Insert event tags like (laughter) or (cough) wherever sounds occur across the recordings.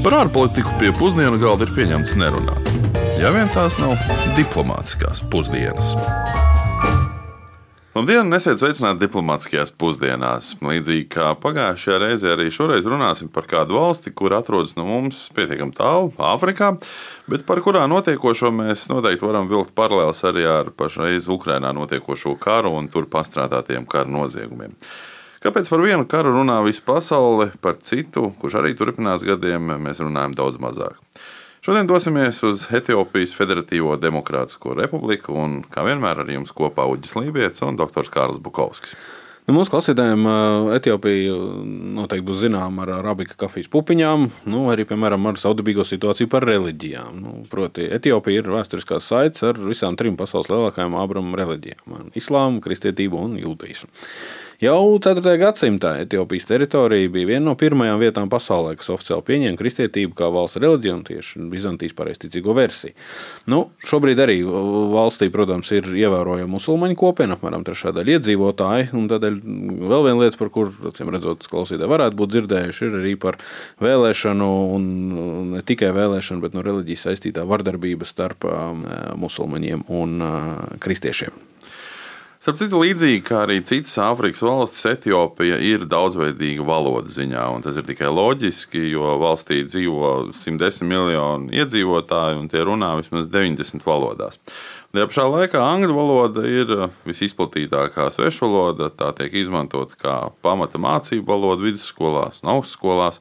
Par ārpolitiku pie pusdienu galda ir pieņemts nerunāt. Ja vien tās nav diplomātiskās pusdienas. Labdien, nesiet sveicināti diplomātiskajās pusdienās. Līdzīgi kā pagājušajā reizē, arī šoreiz runāsim par kādu valsti, kur atrodas no mums pietiekami tālu, Āfrikā, bet par kurā notiekošo mēs noteikti varam vilkt paralēlus arī ar pašreiz Ukrainā notiekošo karu un tur pastrādātiem karu noziegumiem. Kāpēc par vienu karu runā visa pasaule, par citu, kurš arī turpinās gadiem, mēs runājam daudz mazāk. Šodien dosimies uz Etiopijas Federatīvo Demokrātisko republiku, un kā vienmēr ar jums kopā Uģis Lībijams un dr. Kārls Bukovskis. Nu, mūsu klausītājiem Etiopija noteikti būs zināma ar arabika kafijas pupiņām, nu, arī piemēram ar saudabīgo situāciju par reliģijām. Nu, proti, Etiopija ir vēsturiskās saites ar visām trim pasaules lielākajām abramu reliģijām - islāmu, kristietību un jūtīšu. Jau 4. gadsimtā Etiopijas teritorija bija viena no pirmajām vietām pasaulē, kas oficiāli pieņēma kristietību kā valsts reliģiju un tieši Bizantijas pareizticīgo versiju. Nu, šobrīd arī valstī, protams, ir ievērojama musulmaņu kopiena, apmēram trešā daļa iedzīvotāji. Tādēļ vēl viena lieta, par kuru, acīm redzot, klausītāji varētu būt dzirdējuši, ir arī par vēlēšanu, un ne tikai vēlēšanu, bet no reliģijas saistītā vardarbība starp musulmaņiem un kristiešiem. Starp citu, līdzīgi kā arī citas Āfrikas valstis, Etiopija ir daudzveidīga valodas ziņā. Tas ir tikai loģiski, jo valstī dzīvo 110 miljoni iedzīvotāji un tie runā vismaz 90 valodās. Tajā pašā laikā angļu valoda ir visizplatītākā svešvaloda. Tā tiek izmantota kā pamata mācību valoda vidusskolās un augstskolās.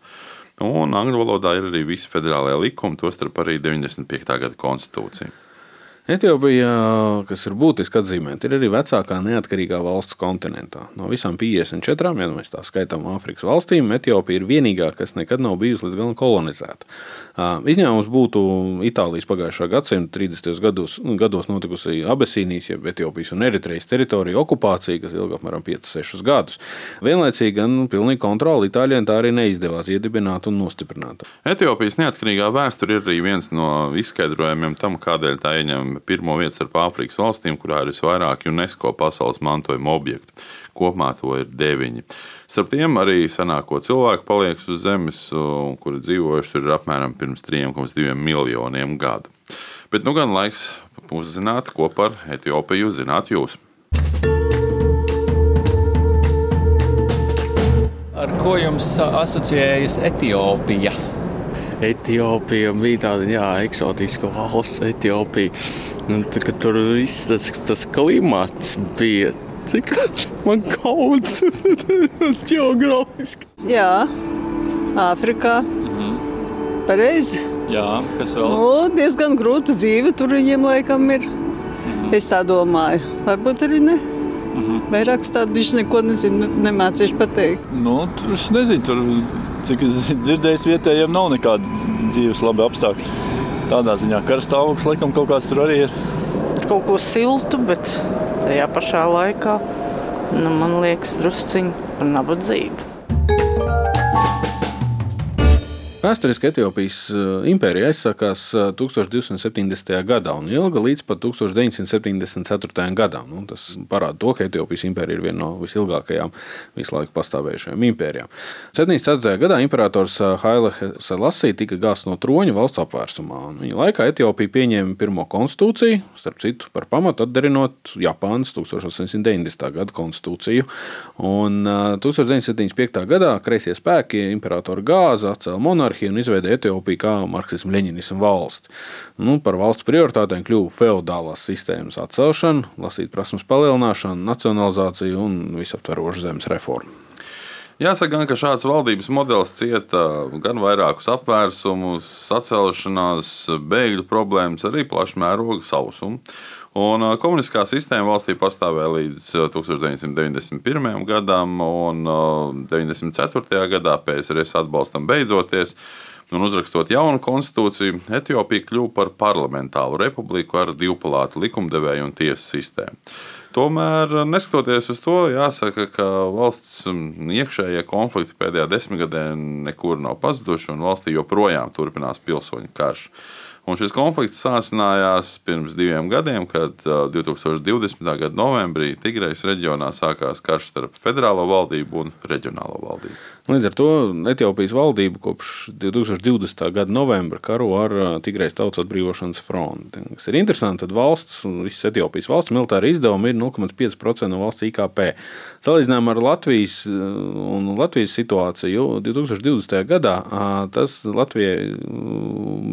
Un angļu valodā ir arī visi federālajie likumi, tostarp arī 95. gada konstitūcija. Etiopija, kas ir būtiski atzīmēta, ir arī vecākā neatkarīgā valsts kontinentā. No visām 54, ja mēs tā skaitām Āfrikas valstīm, Etiopija ir vienīgā, kas nekad nav bijusi līdz galam kolonizēta. Izņēmums būtu Itālijas pagājušā gadsimta 30. gados, gados notikusi Abesīnijas, jeb Etiopijas un Eritrejas teritorija okupācija, kas ilga apmēram 5-6 gadus. Vienlaicīgi gan pilnīgi kontroli Itālijai tā arī neizdevās iedibināt un nostiprināt. Etiopijas neatkarīgā vēsture ir arī viens no izskaidrojumiem tam, kādēļ tā ieņem pirmo vietu starp Āfrikas valstīm, kurā ir visvairāk UNESCO pasaules mantojuma objektu. Kopumā to ir deviņi. Starp tiem arī senāko cilvēku paliek uz Zemes, kuri dzīvojuši tur apmēram pirms 3,2 miljoniem gadu. Bet nu gan laiks uzzināt, ko par Etiopiju zināt jūs. Ar ko jums asociējas Etiopija? Etiopija bija tāda jā, eksotiska valsts, Etiopija. Nu, tā, tur viss tas, tas klimats bija. Cik man kauns (laughs) geogrāfiski? Jā, Āfrikā. Mhm. Pareizi. Jā, kas vēl? Nu, diezgan grūta dzīve tur viņiem laikam ir. Mhm. Es tā domāju. Varbūt arī ne. Mhm. Vairāk tādu viņš neko nezina, nemācīšu pateikt. Nu, tur es nezinu, tur cik es dzirdēju, vietējiem nav nekāda dzīves labi apstākļi. Tādā ziņā karstāvoklis laikam kaut kāds tur arī ir. Kaut ko siltu, bet tajā pašā laikā nu, man liekas drusciņi par nabadzību. Vēsturiski Etiopijas eh, impērija aizsākās 1270. Eh, gadā un ilga līdz pat 1974. gadam. Nu, tas parāda to, ka Etiopijas impērija ir viena no visilgākajām visu laiku pastāvējušajām impērijām. 74. gadā imperators eh, Haile Selassie tika gāzts no troņa valsts apvērsumā. Viņa laikā Etiopija pieņēma pirmo konstitūciju, starp citu par pamatu atdarinot Japānas 1890. gada konstitūciju. Un 1975. gadā kreisie spēki imperatoru gāza atcēla monarhiju monarhiju un izveidoja Etiopiju kā marksismu-leņinismu valsti. Nu, par valsts prioritātēm kļuva feudālās sistēmas atcelšana, lasīt prasmes palielināšana, nacionalizācija un visaptveroša zemes reforma. Jāsaka, ka šāds valdības modelis cieta gan vairākus apvērsumus, sacelšanās, bēgļu problēmas, arī plašu mērogu sausumu. Un komunistiskā sistēma valstī pastāvēja līdz 1991. gadam, un 94. gadā PSRS atbalstam beidzoties. Un uzrakstot jaunu konstitūciju, Etiopija kļuva par parlamentāru republiku ar divpalātu likumdevēju un tiesu sistēmu. Tomēr, neskatoties uz to, jāsaka, ka valsts iekšējie konflikti pēdējā desmitgadē nekur nav pazuduši, un valstī joprojām turpinās pilsoņu karš. Un šis konflikts sācinājās pirms diviem gadiem, kad 2020. gada novembrī Tigrejas reģionā sākās karš starp federālo valdību un reģionālo valdību. Līdz ar to Etiopijas valdība kopš 2020. gada novembra karo ar Tigrejas Tautas atbrīvošanas fronti. Kas ir interesanti, tad valsts, visas Etiopijas valsts militāra izdevumi ir 0,5% no valsts IKP. Salīdzinājumā ar Latvijas un Latvijas situāciju 2020. gadā tas Latvijai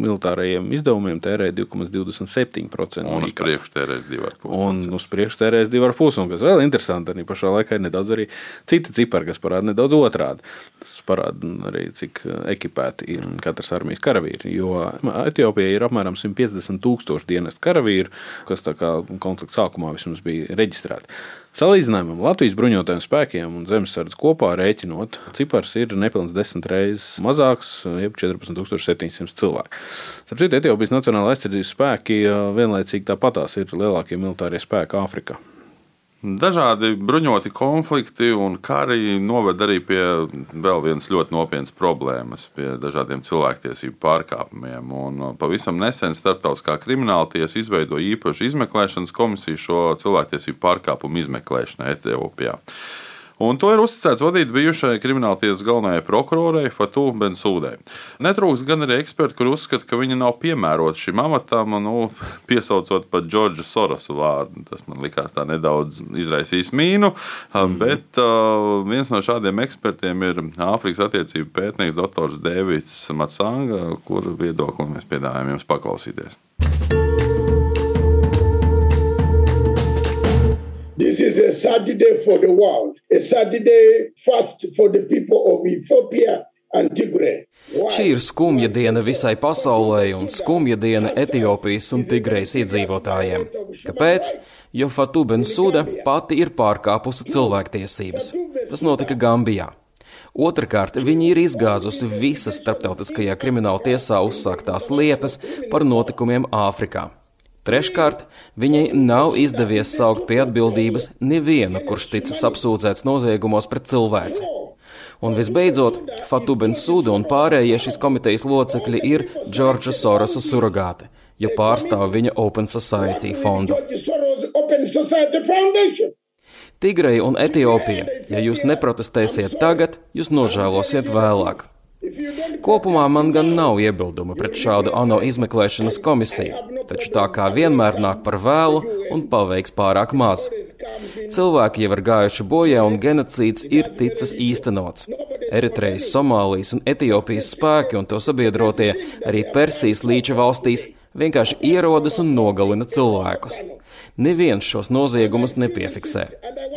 militārajiem izdevumiem tērē 2,27%. Un uz priekšu tērēs 2,5%. Un uz priekšu tērēs 2,5%. Un kas vēl interesanti, arī pašā laikā ir nedaudz arī citi cipari, kas parāda nedaudz otrādi. Tas parāda arī, cik eh, ekipēti ir katrs armijas karavīri. Jo Etiopijai ir apmēram 150 tūkstoši dienestu karavīru, kas konflikta sākumā vismaz bija reģistrēti. Salīdzinājumam Latvijas bruņotajiem spēkiem un zemesardzes kopā rēķinot, cipars ir nepilns desmit reizes mazāks, jeb 14,700 cilvēku. Starp citu, Etiopijas Nacionālā aizsardzības spēki eh, vienlaicīgi tāpatās ir lielākie militārie spēki Āfrikā. Dažādi bruņoti konflikti un kari noved arī pie vēl vienas ļoti nopietnas problēmas, pie dažādiem cilvēktiesību pārkāpumiem. Un pavisam nesen Startautiskā krimināla tiesa izveidoja īpašu izmeklēšanas komisiju šo cilvēktiesību pārkāpumu izmeklēšanai Etiopijā. Un to ir uzticēts vadīt bijušajai krimināltiesas galvenajai prokurorai Fatu Bensūdai. Netrūks gan arī eksperti, kur uzskata, ka viņa nav piemērota šim amatam, nu, (laughs) piesaucot pat Džordža Sorosu vārdu. Tas man likās tā nedaudz izraisījis mīnu, mm. bet uh, viens no šādiem ekspertiem ir Āfrikas attiecību pētnieks Dr. Dēvids Matsanga, kuru viedokli mēs piedāvājam jums paklausīties. Is a sad day for the world, a sad day first for the people of Ethiopia. Šī ir skumja diena visai pasaulē un skumja diena Etiopijas un Tigrejas iedzīvotājiem. Kāpēc? Jo Fatu Bensūda pati ir pārkāpusi cilvēktiesības. Tas notika Gambijā. Otrakārt, viņi ir izgāzusi visas starptautiskajā krimināla tiesā uzsāktās lietas par notikumiem Āfrikā. Treškārt, viņai nav izdevies saukt pie atbildības nevienu, kurš ticis apsūdzēts noziegumos pret cilvēci. Un visbeidzot, Fatu Bensūda un pārējie šīs komitejas locekļi ir Džordža Sorosa surrogāti, jo pārstāv viņa Open Society fondu. Tigreja un Etiopija, ja jūs neprotestēsiet tagad, jūs nožēlosiet vēlāk. Kopumā man gan nav iebildumu pret šādu ANO izmeklēšanas komisiju, taču tā kā vienmēr nāk par vēlu un paveiks pārāk maz. Cilvēki jau ir gājuši bojā un genocīds ir ticis īstenots. Eritrejas, Somālijas un Etiopijas spēki un to sabiedrotie arī Persijas līča valstīs vienkārši ierodas un nogalina cilvēkus. Neviens šos noziegumus nepiefiksē.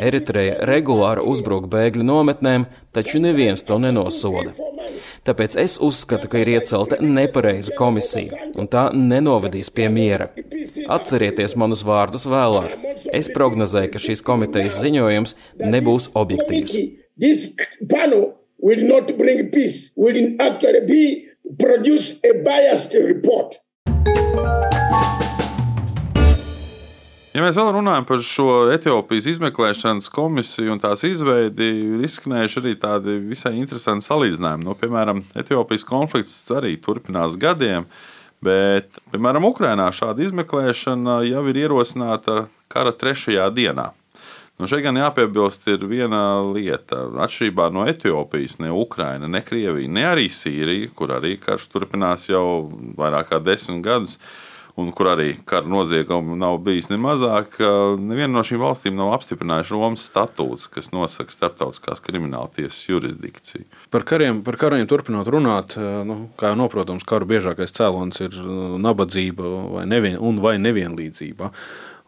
Eritreja regulāri uzbruk bēgļu nometnēm, taču neviens to nenosoda. Tāpēc es uzskatu, ka ir iecelta nepareiza komisija, un tā nenovedīs pie miera. Atcerieties manus vārdus vēlāk. Es prognozēju, ka šīs komitejas ziņojums nebūs objektīvs. Will not bring peace, will actually be produce a biased report. Ja mēs vēl runājam par šo Etiopijas izmeklēšanas komisiju un tās izveidi, ir izskanējuši arī tādi visai interesanti salīdzinājumi. No, nu, piemēram, Etiopijas konflikts arī turpinās gadiem, bet, piemēram, Ukrainā šāda izmeklēšana jau ir ierosināta kara trešajā dienā. Nu, šeit gan jāpiebilst, ir viena lieta. Atšķirībā no Etiopijas, ne Ukraina, ne Krievija, ne arī Sīrija, kur arī karš turpinās jau vairāk kā desmit gadus un kur arī kara noziegumu nav bijis ne mazāk, neviena no šīm valstīm nav apstiprinājusi Romas statūts, kas nosaka starptautiskās krimināla tiesas jurisdikciju. Par kariem, par kariem turpinot runāt, nu, kā jau noprotams, karu biežākais cēlonis ir nabadzība vai nevien, un vai nevienlīdzība.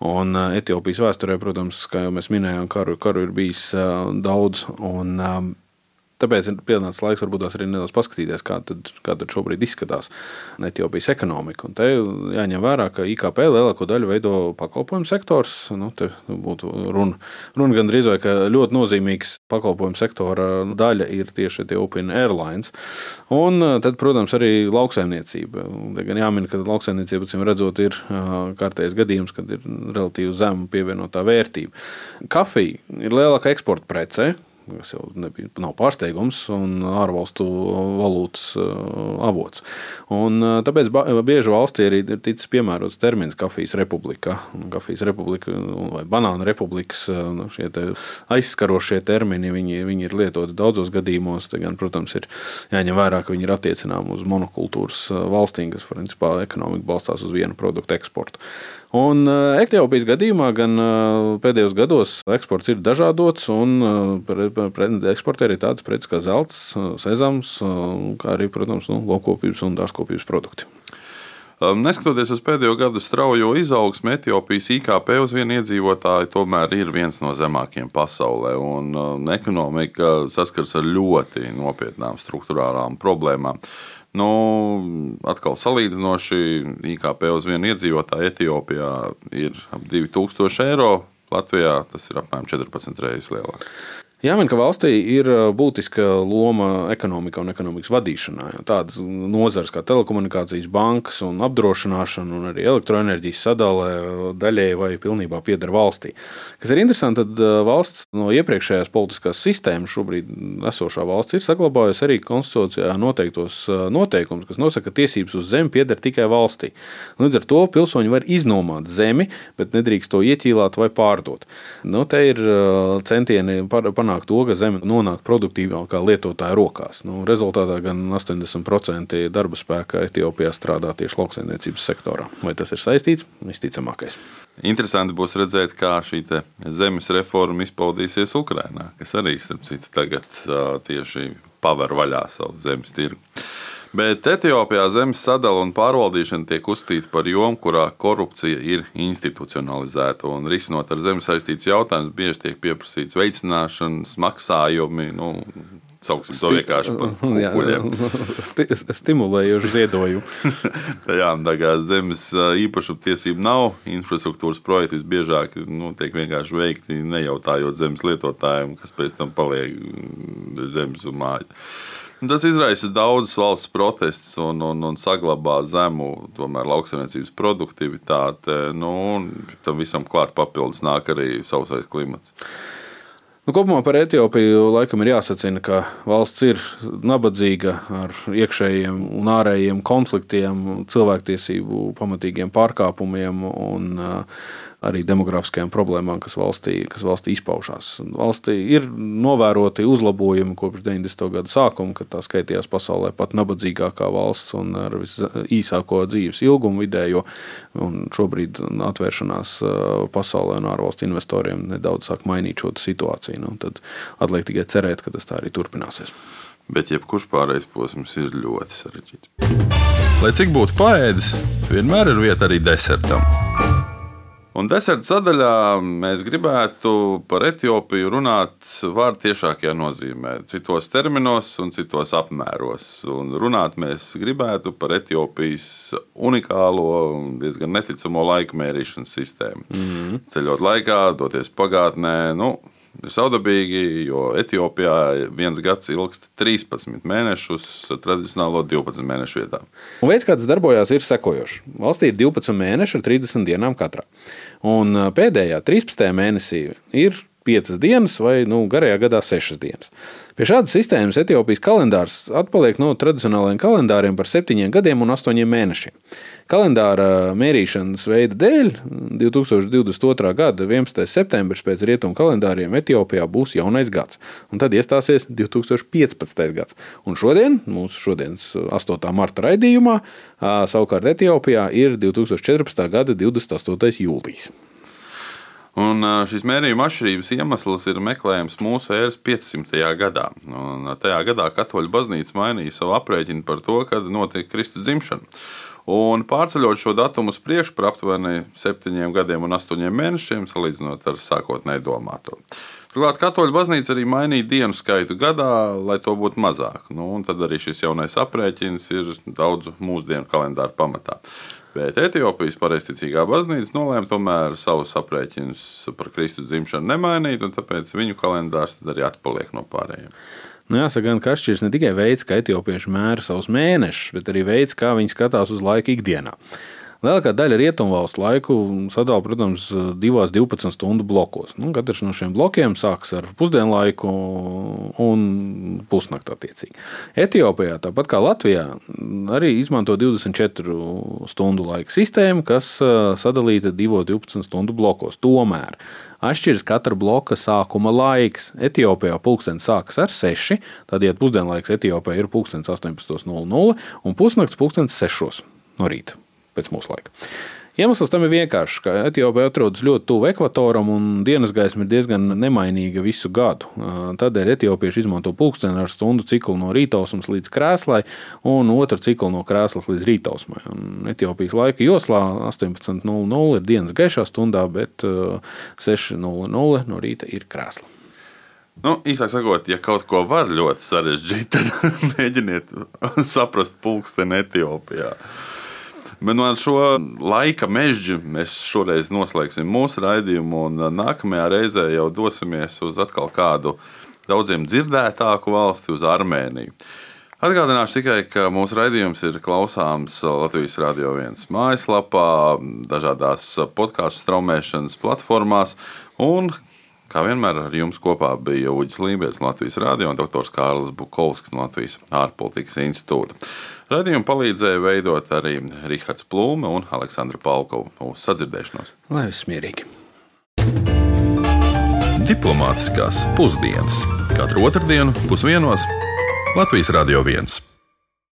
Un Etiopijas vēsturē, protams, kā jau mēs minējām, karu, karu ir bijis daudz. Un, Tāpēc ir pienācis laiks varbūt arī nedaudz paskatīties, kā tad, kā tad šobrīd izskatās Etiopijas ekonomika. Un te jāņem vērā, ka IKP lielāko daļu veido pakalpojumu sektors. Nu, te būtu runa, runa gandrīz vai ka ļoti nozīmīgs pakalpojumu sektora daļa ir tieši Ethiopian Airlines. Un tad, protams, arī lauksaimniecība. Gan jāmin, ka lauksaimniecība, cim redzot, ir kārtējs gadījums, kad ir relatīvi zema pievienotā vērtība. Kafija ir lielākā eksporta prece kas jau nebija, nav pārsteigums, un ārvalstu valūtas avots. Un, tāpēc bieži valstī arī ir ticis piemērots termins kafijas republika. Kafijas republika vai banāna republikas nu, aizskarošie termini viņi, viņi ir lietoti daudzos gadījumos. Te gan, protams, ir jāņem vērā, ka viņi ir attiecināmi uz monokultūras valstīm, kas principā ekonomika balstās uz vienu produktu eksportu. Un Etiopijas gadījumā gan pēdējos gados eksports ir dažādots, un eksportē arī tādas preces kā zelts, sezams, kā arī, protams, nu, lokopības un dārzkopības produkti. Neskatoties uz pēdējo gadu straujo izaugsmu, Etiopijas IKP uz vienu iedzīvotāju tomēr ir viens no zemākajiem pasaulē. Ekonomika saskars ar ļoti nopietnām struktūrālām problēmām. Nu, atkal salīdzinoši IKP uz vienu iedzīvotāju Etiopijā ir ap 2000 eiro. Latvijā tas ir apmēram 14 reizes lielāk. Jāmin, ka valstī ir būtiska loma ekonomikā un ekonomikas vadīšanā. Tādas nozares kā telekomunikācijas, bankas un apdrošināšana, un arī elektroenerģijas sadalē daļēji vai pilnībā pieder valstī. Kas ir interesanti, tad valsts no iepriekšējās politiskās sistēmas, šobrīd esošā valsts, ir saglabājusi arī konstitūcijā noteiktos noteikumus, kas nosaka, ka tiesības uz zemi pieder tikai valstī. Līdz ar to pilsoņi var iznomāt zemi, bet nedrīkst to ieķīlāt vai pārdot. Nu, te ir centieni panākt panākt to, ka zeme nonāk produktīvākā lietotāja rokās. Nu, rezultātā gan 80% darba spēka Etiopijā strādā tieši lauksaimniecības sektorā. Vai tas ir saistīts? Visticamākais. Interesanti būs redzēt, kā šī zemes reforma izpaudīsies Ukrajinā, kas arī, starp citu, tagad tieši paver vaļā savu zemes tirgu. Bet Etiopijā zemes sadala un pārvaldīšana tiek uzskatīta par jomu, kurā korupcija ir institucionalizēta. Un risinot ar zemi saistīts jautājums, bieži tiek pieprasīts veicināšanas, maksājumi. Nu, Sauksim to vienkārši par (laughs) kukuļiem. Stimulējošu ziedojumu. (laughs) Jā, tā kā zemes īpašuma tiesība nav, infrastruktūras projekti visbiežāk nu, tiek vienkārši veikti nejautājot zemes lietotājiem, kas pēc tam paliek zemes un māju. Tas izraisa daudzas valsts protestus un, un, un saglabā zemu lauksaimniecības produktivitāti. Nu, tam visam klāt papildus nāk arī sausais klimats. Nu, kopumā par Etiopiju laikam ir jāsacina, ka valsts ir nabadzīga ar iekšējiem un ārējiem konfliktiem, cilvēktiesību pamatīgiem pārkāpumiem un uh, arī demografiskajām problēmām, kas valstī, kas valstī izpaužās. Valstī ir novēroti uzlabojumi kopš 90. gada sākuma, kad tā skaitījās pasaulē pat nabadzīgākā valsts un ar visīsāko dzīves ilgumu vidējo. Un šobrīd atvēršanās pasaulē un ārvalstu investoriem nedaudz sāk mainīt šo situāciju. Nu, tad atliek tikai cerēt, ka tas tā arī turpināsies. Bet jebkurš pārējais posms ir ļoti sarežģīts. Lai cik būtu paēdis, vienmēr ir vieta arī desertam. Un deserta sadaļā mēs gribētu par Etiopiju runāt vārdu tiešākajā nozīmē, citos terminos un citos apmēros. Un runāt mēs gribētu par Etiopijas unikālo un diezgan neticamo laika mērīšanas sistēmu. Mm -hmm. Ceļot laikā, doties pagātnē. Nu, saudabīgi, jo Etiopijā viens gads ilgst 13 mēnešus, tradicionālo 12 mēnešu vietā. Un veids, kā tas darbojās, ir sekojošs. Valstī ir 12 mēneši ar 30 dienām katrā. Un pēdējā 13. mēnesī ir 5 dienas, vai nu, garajā gadā 6 dienas. Pie šādas sistēmas Etiopijas kalendārs atpaliek no tradicionālajiem kalendāriem par 7 gadiem un 8 mēnešiem. Kalendāra mērīšanas veida dēļ 2022. gada 11. septembris pēc rietumu kalendāriem Etiopijā būs jaunais gads, un tad iestāsies 2015. gads. Un šodien, mūsu šodienas 8. marta raidījumā, savukārt Etiopijā ir 2014. gada 28. jūlijas. Un šīs mērījuma atšķirības iemesls ir meklējams mūsu ēras 500. gadā. Un tajā gadā Katoļu baznīca mainīja savu aprēķinu par to, kad notiek Kristus dzimšana. Un pārceļot šo datumu uz priekšu par aptuveni septiņiem gadiem un astoņiem mēnešiem, salīdzinot ar sākotnēji domāto. Turklāt Katoļu baznīca arī mainīja dienu skaitu gadā, lai to būtu mazāk. Nu, tad arī šis jaunais aprēķins ir daudzu mūsdienu kalendāru pamatā. Bet Etiopijas pareizticīgā baznīca nolēma tomēr savus aprēķinus par Kristus dzimšanu nemainīt, un tāpēc viņu kalendārs arī atpaliek no pārējiem. Nu, jāsaka, gan, ka atšķiras ne tikai veids, kā etiopieši mēra savus mēnešus, bet arī veids, kā viņi skatās uz laiku ikdienā. Lielākā daļa rietumvalstu laiku sadala, protams, divās 12 stundu blokos. Nu, katrs no šiem blokiem sākas ar pusdienlaiku un pusnakti attiecīgi. Etiopijā, tāpat kā Latvijā, arī izmanto 24 stundu laika sistēmu, kas sadalīta divos 12 stundu blokos. Tomēr atšķiras katra bloka sākuma laiks. Etiopijā pulkstenis sākas ar 6, tad, ja pusdienlaiks Etiopijā ir pulkstenis 18.00 un pusnakts pulkstenis 6 no rīta pēc mūsu laika. Iemesls tam ir vienkāršs, ka Etiopija atrodas ļoti tuvu ekvatoram un dienas gaisma ir diezgan nemainīga visu gadu. Tādēļ etiopieši izmanto pulksteni ar stundu ciklu no rītausmas līdz krēslai un otru ciklu no krēslas līdz rītausmai. Un Etiopijas laika joslā 18.00 ir dienas gaišā stundā, bet 6.00 no rīta ir krēsla. Nu, īsāk sakot, ja kaut ko var ļoti sarežģīt, (laughs) tad mēģiniet saprast pulksteni Etiopijā. Bet no šo laika mežģu mēs šoreiz noslēgsim mūsu raidījumu, un nākamajā reizē jau dosimies uz atkal kādu daudziem dzirdētāku valsti, uz Armēniju. Atgādināšu tikai, ka mūsu raidījums ir klausāms Latvijas Rādio 1 mājaslapā, dažādās podkāstu straumēšanas platformās, un Kā vienmēr ar jums kopā bija Uģis Lībijams, Latvijas Rādio un dr. Kārlis Bukovskis no Latvijas ārpolitikas institūta. Radījumu palīdzēja veidot arī Rihards Plūme un Aleksandra Palkova. Uz sadzirdēšanos! Lai viss mierīgi! Diplomātiskās pusdienas katru otrdienu pusdienos Latvijas Rādio 1.